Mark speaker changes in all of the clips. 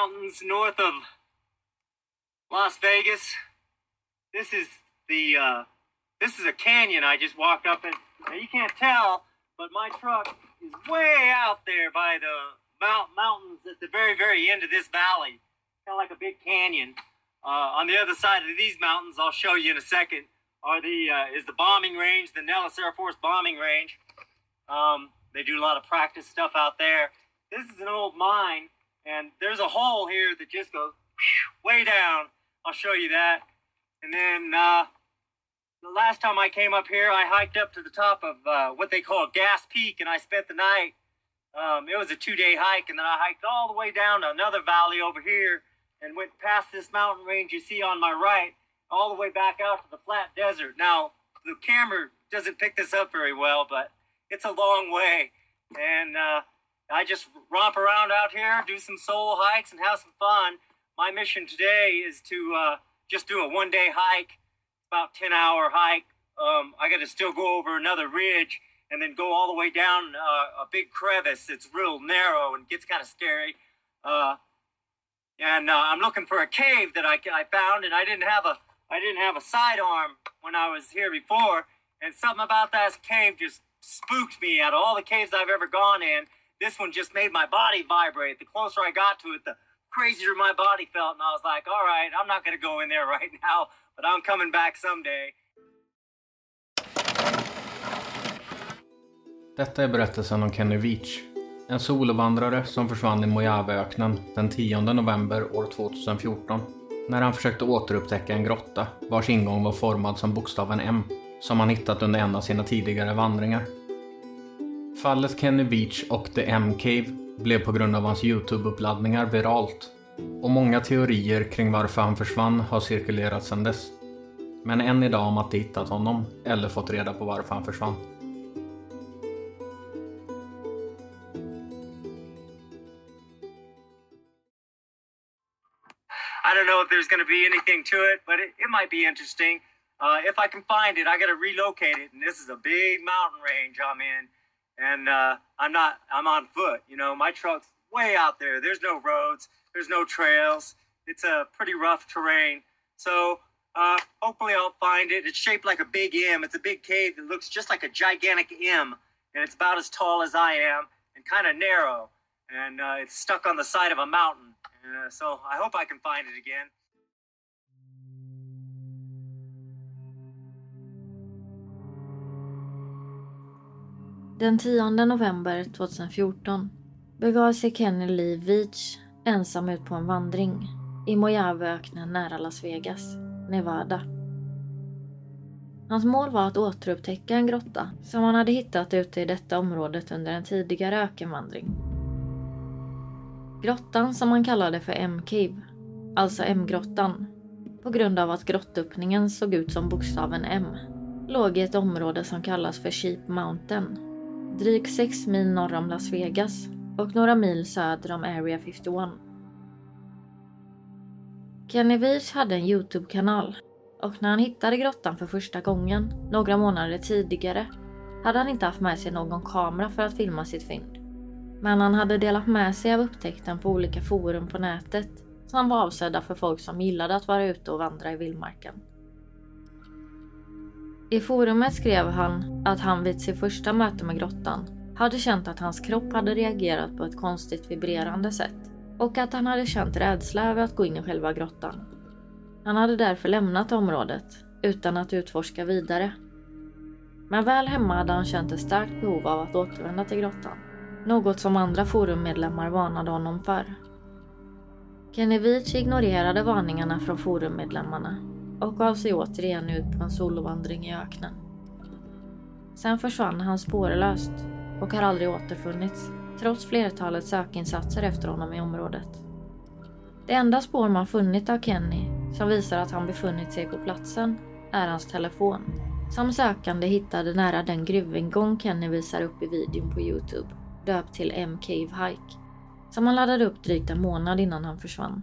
Speaker 1: Mountains north of Las Vegas. This is the uh, this is a canyon I just walked up in. Now you can't tell, but my truck is way out there by the mount mountains at the very very end of this valley, kind of like a big canyon. Uh, on the other side of these mountains, I'll show you in a second, are the uh, is the bombing range, the Nellis Air Force bombing range. Um, they do a lot of practice stuff out there. This is an old mine, and there's a hole here that just goes way down. I'll show you that. And then uh, the last time I came up here, I hiked up to the top of uh, what they call Gas Peak, and I spent the night. Um, it was a two-day hike, and then I hiked all the way down to another valley over here, and went past this mountain range you see on my right, all the way back out to the flat desert. Now the camera doesn't pick this up very well, but it's a long way, and uh, I just romp around out here, do some solo hikes, and have some fun. My mission today is to uh, just do a one-day hike, about ten-hour hike. Um, I got to still go over another ridge and then go all the way down uh, a big crevice. It's real narrow and gets kind of scary. Uh, and uh, I'm looking for a cave that I, I found, and I didn't have a I didn't have a sidearm when I was here before, and something about that cave just spooked me out of all the caves I've ever gone in. This one just made my body vibrate. The closer I got to it, the crazier my body felt, and I was like, all right, I'm not going to go in there right now, but I'm coming back someday.
Speaker 2: Detta är berättelsen om Kenny Veach. En solovandrare som försvann i Mojaveöknen den 10 november år 2014 när han försökte återupptäcka en grotta vars ingång var formad som bokstaven M som han hittat under en av sina tidigare vandringar. Fallet Kenny Beach och The M-Cave blev på grund av hans Youtube-uppladdningar viralt och många teorier kring varför han försvann har cirkulerat sedan dess. Men än idag har man inte hittat honom eller fått reda på varför han försvann.
Speaker 1: I don't know if there's going to be anything to it, but it, it might be interesting. Uh, if I can find it, I got to relocate it, and this is a big mountain range I'm in, and uh, I'm not. I'm on foot. You know, my truck's way out there. There's no roads. There's no trails. It's a pretty rough terrain. So uh, hopefully I'll find it. It's shaped like a big M. It's a big cave that looks just like a gigantic M, and it's about as tall as I am and kind of narrow, and uh, it's stuck on the side of a mountain. Uh, so I hope I can find it again.
Speaker 3: Den 10 november 2014 begav sig Kenny Lee Veach ensam ut på en vandring i Mojaveöknen nära Las Vegas, Nevada. Hans mål var att återupptäcka en grotta som han hade hittat ute i detta området under en tidigare ökenvandring. Grottan som han kallade för M-Cave, alltså M-grottan, på grund av att grottöppningen såg ut som bokstaven M, låg i ett område som kallas för Sheep Mountain, drygt 6 mil norr om Las Vegas och några mil söder om Area 51. Kenny Veach hade en Youtube-kanal och när han hittade grottan för första gången, några månader tidigare, hade han inte haft med sig någon kamera för att filma sitt fynd. Men han hade delat med sig av upptäckten på olika forum på nätet som var avsedda för folk som gillade att vara ute och vandra i vildmarken. I forumet skrev han att han vid sitt första möte med grottan hade känt att hans kropp hade reagerat på ett konstigt vibrerande sätt och att han hade känt rädsla över att gå in i själva grottan. Han hade därför lämnat området utan att utforska vidare. Men väl hemma hade han känt ett starkt behov av att återvända till grottan. Något som andra forummedlemmar varnade honom för. Kenny ignorerade varningarna från forummedlemmarna och gav sig återigen ut på en solovandring i öknen. Sen försvann han spårlöst och har aldrig återfunnits trots flertalet sökinsatser efter honom i området. Det enda spår man funnit av Kenny som visar att han befunnit sig på platsen är hans telefon som sökande hittade nära den gruvingång Kenny visar upp i videon på Youtube döpt till M-Cave Hike som han laddade upp drygt en månad innan han försvann.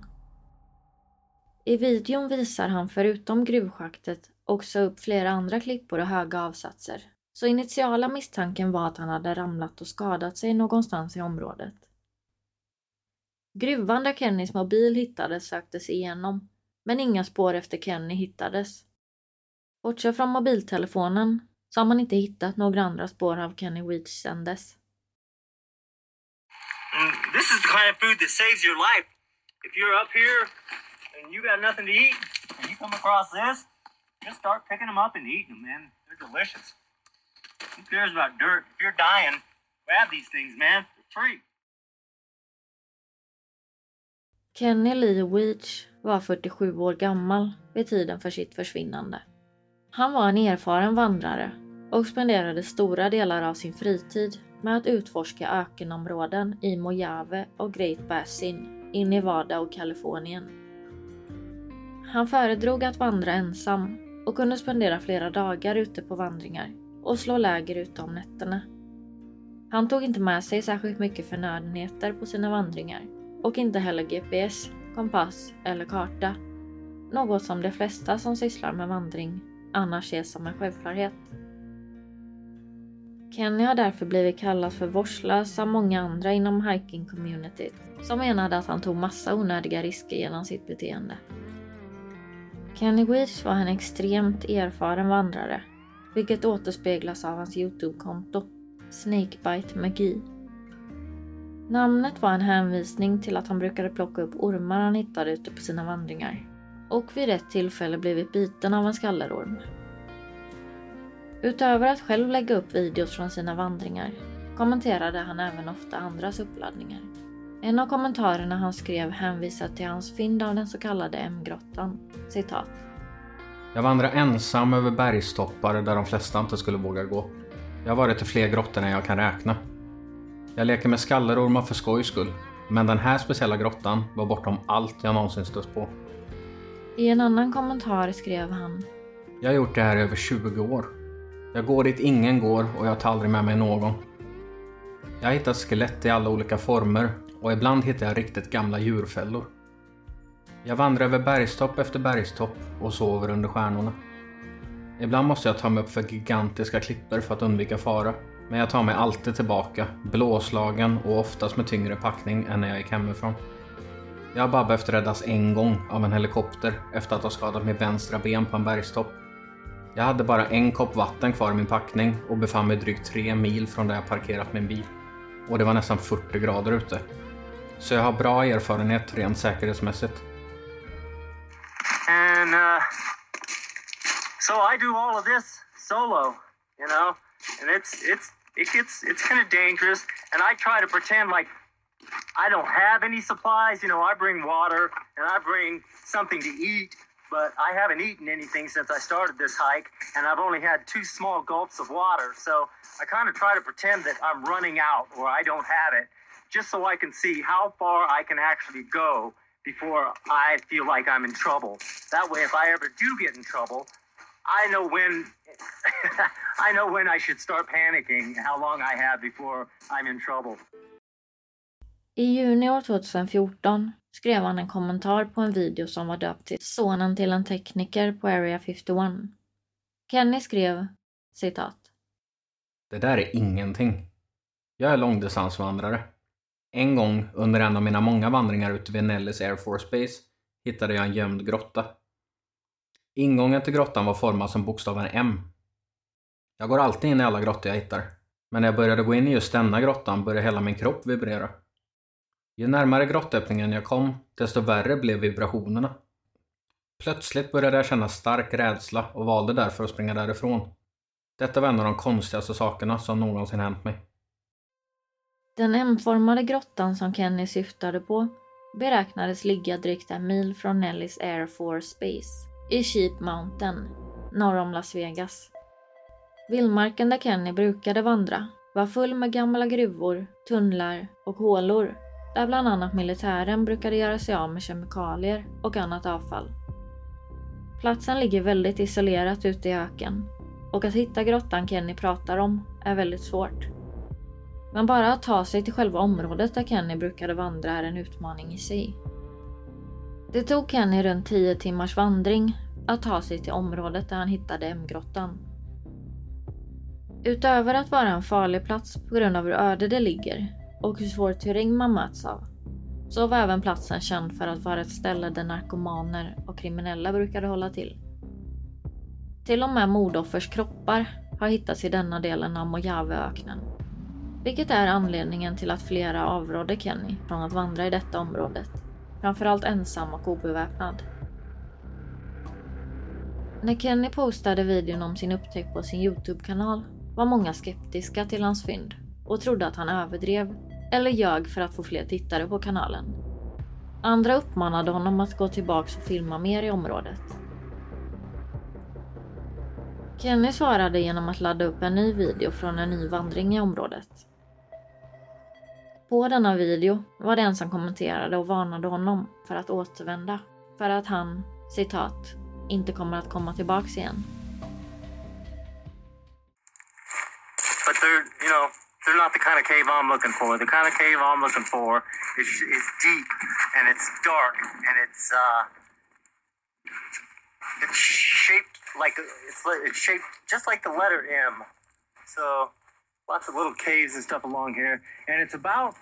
Speaker 3: I videon visar han förutom gruvschaktet också upp flera andra klippor och höga avsatser. Så initiala misstanken var att han hade ramlat och skadat sig någonstans i området. Gruvan där Kennys mobil hittades söktes igenom, men inga spår efter Kenny hittades. Bortsett från mobiltelefonen så har man inte hittat några andra spår av Kenny Weech sedan dess.
Speaker 1: And this is the kind of food that saves your life. If you're up here and you got nothing to eat, and you come across this, just start picking them up and eating them, man. They're delicious. Who cares about dirt? If you're dying, grab these things, man. They're free.
Speaker 3: Kenny Lee Weech var 47 år gammal vid tiden för sitt försvinnande. Han var en erfaren vandrare och spenderade stora delar av sin fritid med att utforska ökenområden i Mojave och Great Basin i Nevada och Kalifornien. Han föredrog att vandra ensam och kunde spendera flera dagar ute på vandringar och slå läger ute om nätterna. Han tog inte med sig särskilt mycket förnödenheter på sina vandringar och inte heller GPS, kompass eller karta. Något som de flesta som sysslar med vandring annars ses som en självklarhet. Kenny har därför blivit kallad för vårdslös av många andra inom hiking-communityt som menade att han tog massa onödiga risker genom sitt beteende. Kenny Weirs var en extremt erfaren vandrare, vilket återspeglas av hans Youtube-konto, Snakebite McGee. Namnet var en hänvisning till att han brukade plocka upp ormar han hittade ute på sina vandringar och vid ett tillfälle blivit biten av en skallerorm. Utöver att själv lägga upp videos från sina vandringar kommenterade han även ofta andras uppladdningar. En av kommentarerna han skrev hänvisade till hans fynd av den så kallade M-grottan. Citat.
Speaker 2: Jag vandrar ensam över bergstoppar där de flesta inte skulle våga gå. Jag har varit i fler grottor än jag kan räkna. Jag leker med skallerormar för skojs skull. Men den här speciella grottan var bortom allt jag någonsin stött på.
Speaker 3: I en annan kommentar skrev han
Speaker 2: Jag har gjort det här i över 20 år. Jag går dit ingen går och jag tar aldrig med mig någon. Jag har hittat skelett i alla olika former och ibland hittar jag riktigt gamla djurfällor. Jag vandrar över bergstopp efter bergstopp och sover under stjärnorna. Ibland måste jag ta mig upp för gigantiska klippor för att undvika fara. Men jag tar mig alltid tillbaka, blåslagen och oftast med tyngre packning än när jag gick hemifrån. Jag har bara behövt räddas en gång av en helikopter efter att ha skadat mitt vänstra ben på en bergstopp. Jag hade bara en kopp vatten kvar i min packning och befann mig drygt tre mil från där jag parkerat min bil. Och det var nästan 40 grader ute. Så jag har bra erfarenhet rent säkerhetsmässigt.
Speaker 1: And uh, so I do all of this solo, you know, and it's it's it gets it's kind of dangerous. And I try to pretend like I don't have any supplies. You know, I bring water and I bring something to eat, but I haven't eaten anything since I started this hike, and I've only had two small gulps of water. So I kind of try to pretend that I'm running out or I don't have it, just so I can see how far I can actually go before I feel like I'm in trouble. That way, if I ever do get in trouble, I know when I know when I should start panicking, how long I have before I'm in trouble.
Speaker 3: I juni år 2014 skrev han en kommentar på en video som var döpt till Sonen till en tekniker på Area 51. Kenny skrev citat.
Speaker 2: Det där är ingenting. Jag är långdistansvandrare. En gång under en av mina många vandringar ute vid Nellis Air Force Base hittade jag en gömd grotta. Ingången till grottan var formad som bokstaven M. Jag går alltid in i alla grottor jag hittar. Men när jag började gå in i just denna grottan började hela min kropp vibrera. Ju närmare grottöppningen jag kom, desto värre blev vibrationerna. Plötsligt började jag känna stark rädsla och valde därför att springa därifrån. Detta var en av de konstigaste sakerna som någonsin hänt mig.
Speaker 3: Den M-formade grottan som Kenny syftade på beräknades ligga drygt en mil från Nellis Air Force Base i Sheep Mountain, norr om Las Vegas. Vildmarken där Kenny brukade vandra var full med gamla gruvor, tunnlar och hålor där bland annat militären brukade göra sig av med kemikalier och annat avfall. Platsen ligger väldigt isolerat ute i öken och att hitta grottan Kenny pratar om är väldigt svårt. Men bara att ta sig till själva området där Kenny brukade vandra är en utmaning i sig. Det tog Kenny runt 10 timmars vandring att ta sig till området där han hittade M-grottan. Utöver att vara en farlig plats på grund av hur öde det ligger och hur svår terräng man möts av, så var även platsen känd för att vara ett ställe där narkomaner och kriminella brukade hålla till. Till och med mordoffers kroppar har hittats i denna delen av Mojaveöknen. Vilket är anledningen till att flera avrådde Kenny från att vandra i detta området. Framförallt ensam och obeväpnad. När Kenny postade videon om sin upptäckt på sin Youtube-kanal var många skeptiska till hans fynd och trodde att han överdrev eller ljög för att få fler tittare på kanalen. Andra uppmanade honom att gå tillbaks och filma mer i området. Kenny svarade genom att ladda upp en ny video från en ny vandring i området. På denna video var det en som kommenterade och varnade honom för att återvända för att han, citat, inte kommer att komma tillbaks igen.
Speaker 1: But they're, you know, they're not the kind of cave I'm looking for. The kind of cave I'm looking for is, is deep and it's dark and it's uh, it's shaped like it's it's shaped just like the letter M. So lots of little caves and stuff along here, and it's about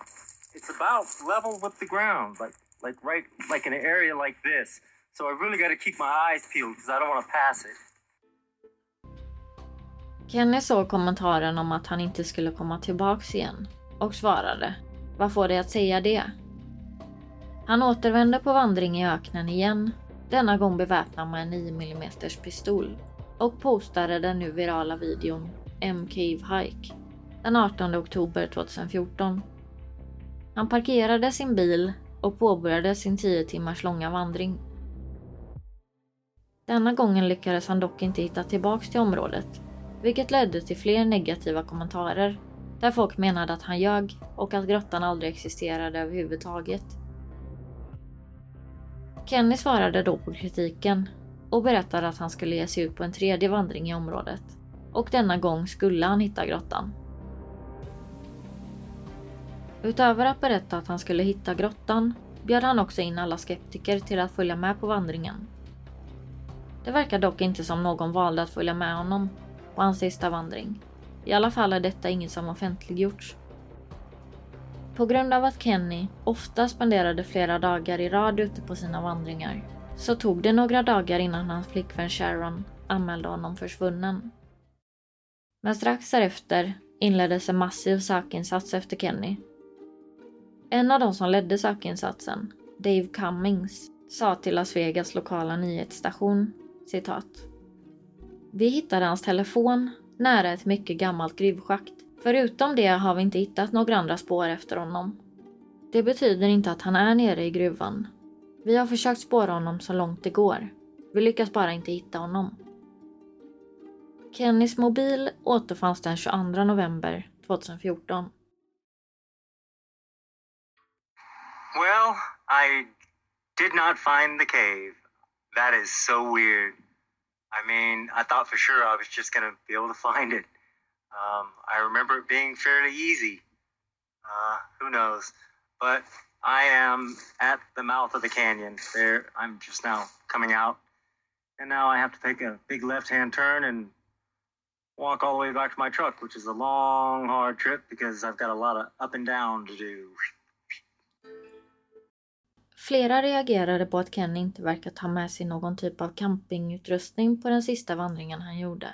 Speaker 1: it's about level with the ground, like like right like in an area like this. So I really got to keep my eyes peeled because I don't want to pass it.
Speaker 3: Kenny såg kommentaren om att han inte skulle komma tillbaks igen och svarade Vad får dig att säga det? Han återvände på vandring i öknen igen, denna gång beväpnad med en 9 mm pistol och postade den nu virala videon M-Cave Hike den 18 oktober 2014. Han parkerade sin bil och påbörjade sin 10 timmars långa vandring. Denna gången lyckades han dock inte hitta tillbaks till området vilket ledde till fler negativa kommentarer där folk menade att han ljög och att grottan aldrig existerade överhuvudtaget. Kenny svarade då på kritiken och berättade att han skulle ge sig ut på en tredje vandring i området och denna gång skulle han hitta grottan. Utöver att berätta att han skulle hitta grottan bjöd han också in alla skeptiker till att följa med på vandringen. Det verkar dock inte som någon valde att följa med honom på hans sista vandring. I alla fall är detta inget som offentliggjorts. På grund av att Kenny ofta spenderade flera dagar i rad ute på sina vandringar så tog det några dagar innan hans flickvän Sharon anmälde honom försvunnen. Men strax därefter inleddes en massiv sökinsats efter Kenny. En av de som ledde sökinsatsen, Dave Cummings, sa till Las Vegas lokala nyhetsstation citat. Vi hittade hans telefon nära ett mycket gammalt gruvschakt. Förutom det har vi inte hittat några andra spår efter honom. Det betyder inte att han är nere i gruvan. Vi har försökt spåra honom så långt det går. Vi lyckas bara inte hitta honom. Kennys mobil återfanns den 22 november 2014.
Speaker 1: Well, I did not find the cave. That is so weird. I mean, I thought for sure I was just going to be able to find it. Um, I remember it being fairly easy. Uh, who knows? But I am at the mouth of the canyon. There, I'm just now coming out. And now I have to take a big left hand turn and walk all the way back to my truck, which is a long, hard trip because I've got a lot of up and down to do.
Speaker 3: Flera reagerade på att Kenny inte verkar ta med sig någon typ av campingutrustning på den sista vandringen han gjorde.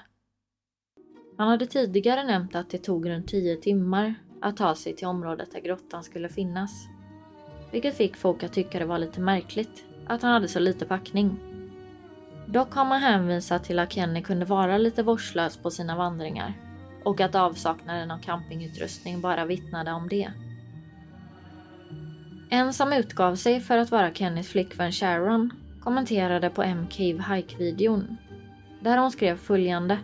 Speaker 3: Han hade tidigare nämnt att det tog runt 10 timmar att ta sig till området där grottan skulle finnas. Vilket fick folk att tycka det var lite märkligt att han hade så lite packning. Dock har man hänvisat till att Kenny kunde vara lite vårdslös på sina vandringar och att avsaknaden av campingutrustning bara vittnade om det. En som utgav sig för att vara Kennys flickvän Sharon kommenterade på M-Cave Hike-videon där hon skrev följande.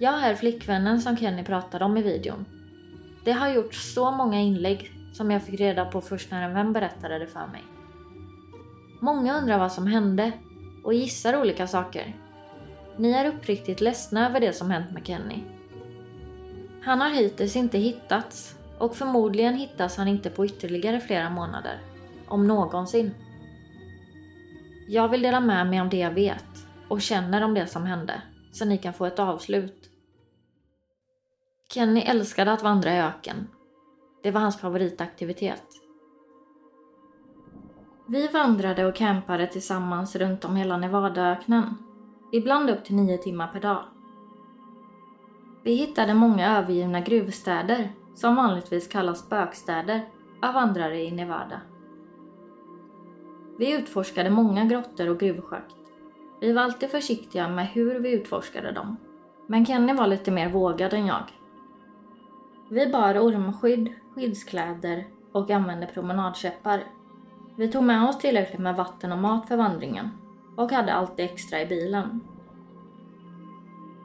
Speaker 3: Jag är flickvännen som Kenny pratade om i videon. Det har gjorts så många inlägg som jag fick reda på först när en vän berättade det för mig. Många undrar vad som hände och gissar olika saker. Ni är uppriktigt ledsna över det som hänt med Kenny. Han har hittills inte hittats och förmodligen hittas han inte på ytterligare flera månader. Om någonsin. Jag vill dela med mig om det jag vet och känner om det som hände så ni kan få ett avslut. Kenny älskade att vandra i öken. Det var hans favoritaktivitet. Vi vandrade och campade tillsammans runt om hela Nevadaöknen. Ibland upp till nio timmar per dag. Vi hittade många övergivna gruvstäder, som vanligtvis kallas spökstäder, av vandrare i Nevada. Vi utforskade många grottor och gruvschakt. Vi var alltid försiktiga med hur vi utforskade dem. Men Kenny var lite mer vågad än jag. Vi bar ormskydd, skyddskläder och använde promenadkäppar. Vi tog med oss tillräckligt med vatten och mat för vandringen och hade alltid extra i bilen.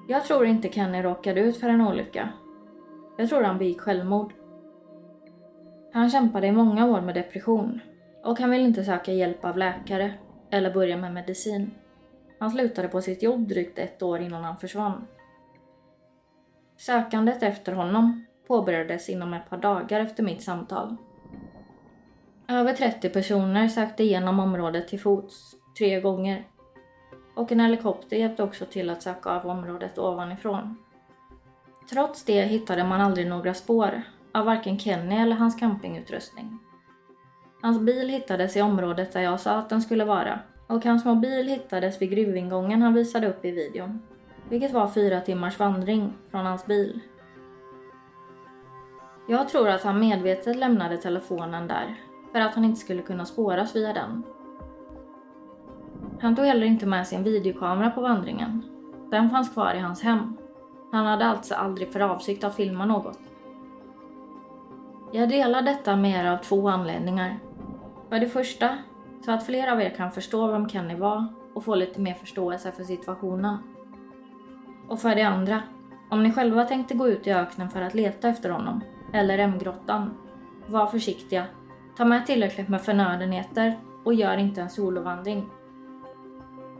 Speaker 3: Jag tror inte Kenny råkade ut för en olycka. Jag tror han begick självmord. Han kämpade i många år med depression och han ville inte söka hjälp av läkare eller börja med medicin. Han slutade på sitt jobb drygt ett år innan han försvann. Sökandet efter honom påbörjades inom ett par dagar efter mitt samtal. Över 30 personer sökte igenom området till fots, tre gånger. Och en helikopter hjälpte också till att söka av området ovanifrån. Trots det hittade man aldrig några spår av varken Kenny eller hans campingutrustning. Hans bil hittades i området där jag sa att den skulle vara och hans mobil hittades vid gruvingången han visade upp i videon. Vilket var fyra timmars vandring från hans bil. Jag tror att han medvetet lämnade telefonen där för att han inte skulle kunna spåras via den. Han tog heller inte med sin videokamera på vandringen. Den fanns kvar i hans hem. Han hade alltså aldrig för avsikt att filma något. Jag delar detta med er av två anledningar. För det första, så att fler av er kan förstå vem Kenny var och få lite mer förståelse för situationen. Och för det andra, om ni själva tänkte gå ut i öknen för att leta efter honom, eller M-grottan, var försiktiga. Ta med tillräckligt med förnödenheter och gör inte en solovandring.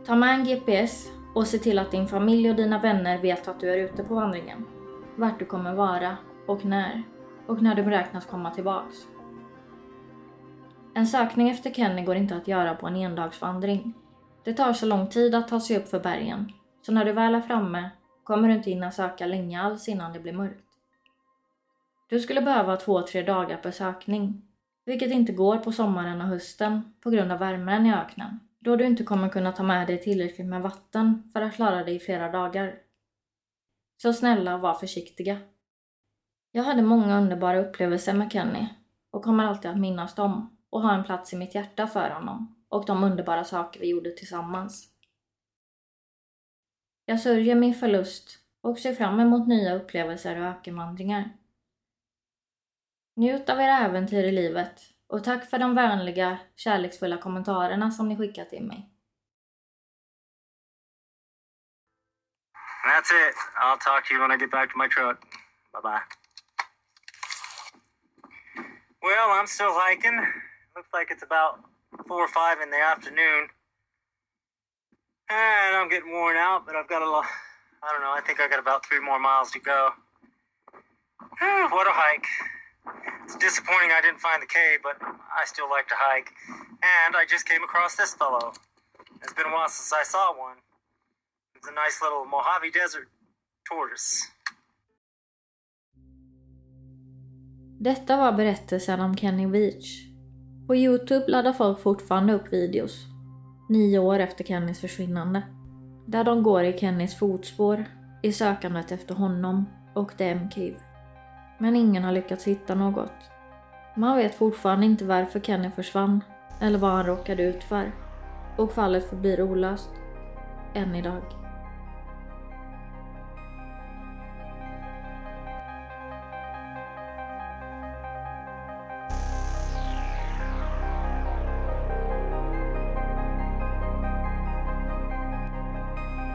Speaker 3: Ta med en GPS och se till att din familj och dina vänner vet att du är ute på vandringen. Vart du kommer vara och när. Och när du beräknas komma tillbaks. En sökning efter Kenny går inte att göra på en endagsvandring. Det tar så lång tid att ta sig upp för bergen, så när du väl är framme kommer du inte hinna söka länge alls innan det blir mörkt. Du skulle behöva två-tre dagar per sökning, vilket inte går på sommaren och hösten på grund av värmen i öknen, då du inte kommer kunna ta med dig tillräckligt med vatten för att klara dig i flera dagar. Så snälla, var försiktiga. Jag hade många underbara upplevelser med Kenny och kommer alltid att minnas dem och ha en plats i mitt hjärta för honom och de underbara saker vi gjorde tillsammans. Jag sörjer min förlust och ser fram emot nya upplevelser och ökenvandringar. Njut av era äventyr i livet och tack för de vänliga, kärleksfulla kommentarerna som ni skickat till mig.
Speaker 1: That's it. I'll talk to you when I get back to my truck. Bye bye. Well, I'm still hiking. Looks like it's about four or five in the afternoon. Ah, and I'm getting worn out, but I've got a lot. I don't know. I think I got about three more miles to go. Ah, what a hike. It's disappointing I didn't find the cave, but I still like to hike. And I just came across this fellow. It's been a while since I saw one. It's a nice little Mojave Desert tortoise.
Speaker 3: Detta var berättelsen om Kenny Beach. På Youtube laddar folk fortfarande upp videos, nio år efter Kennys försvinnande. Där de går i Kennys fotspår i sökandet efter honom och The M-Cave men ingen har lyckats hitta något. Man vet fortfarande inte varför Kenny försvann eller vad han råkade ut för och fallet förblir olöst. Än idag.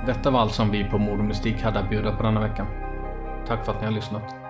Speaker 2: Detta var allt som vi på Mord och Mystik hade att bjuda på denna veckan. Tack för att ni har lyssnat.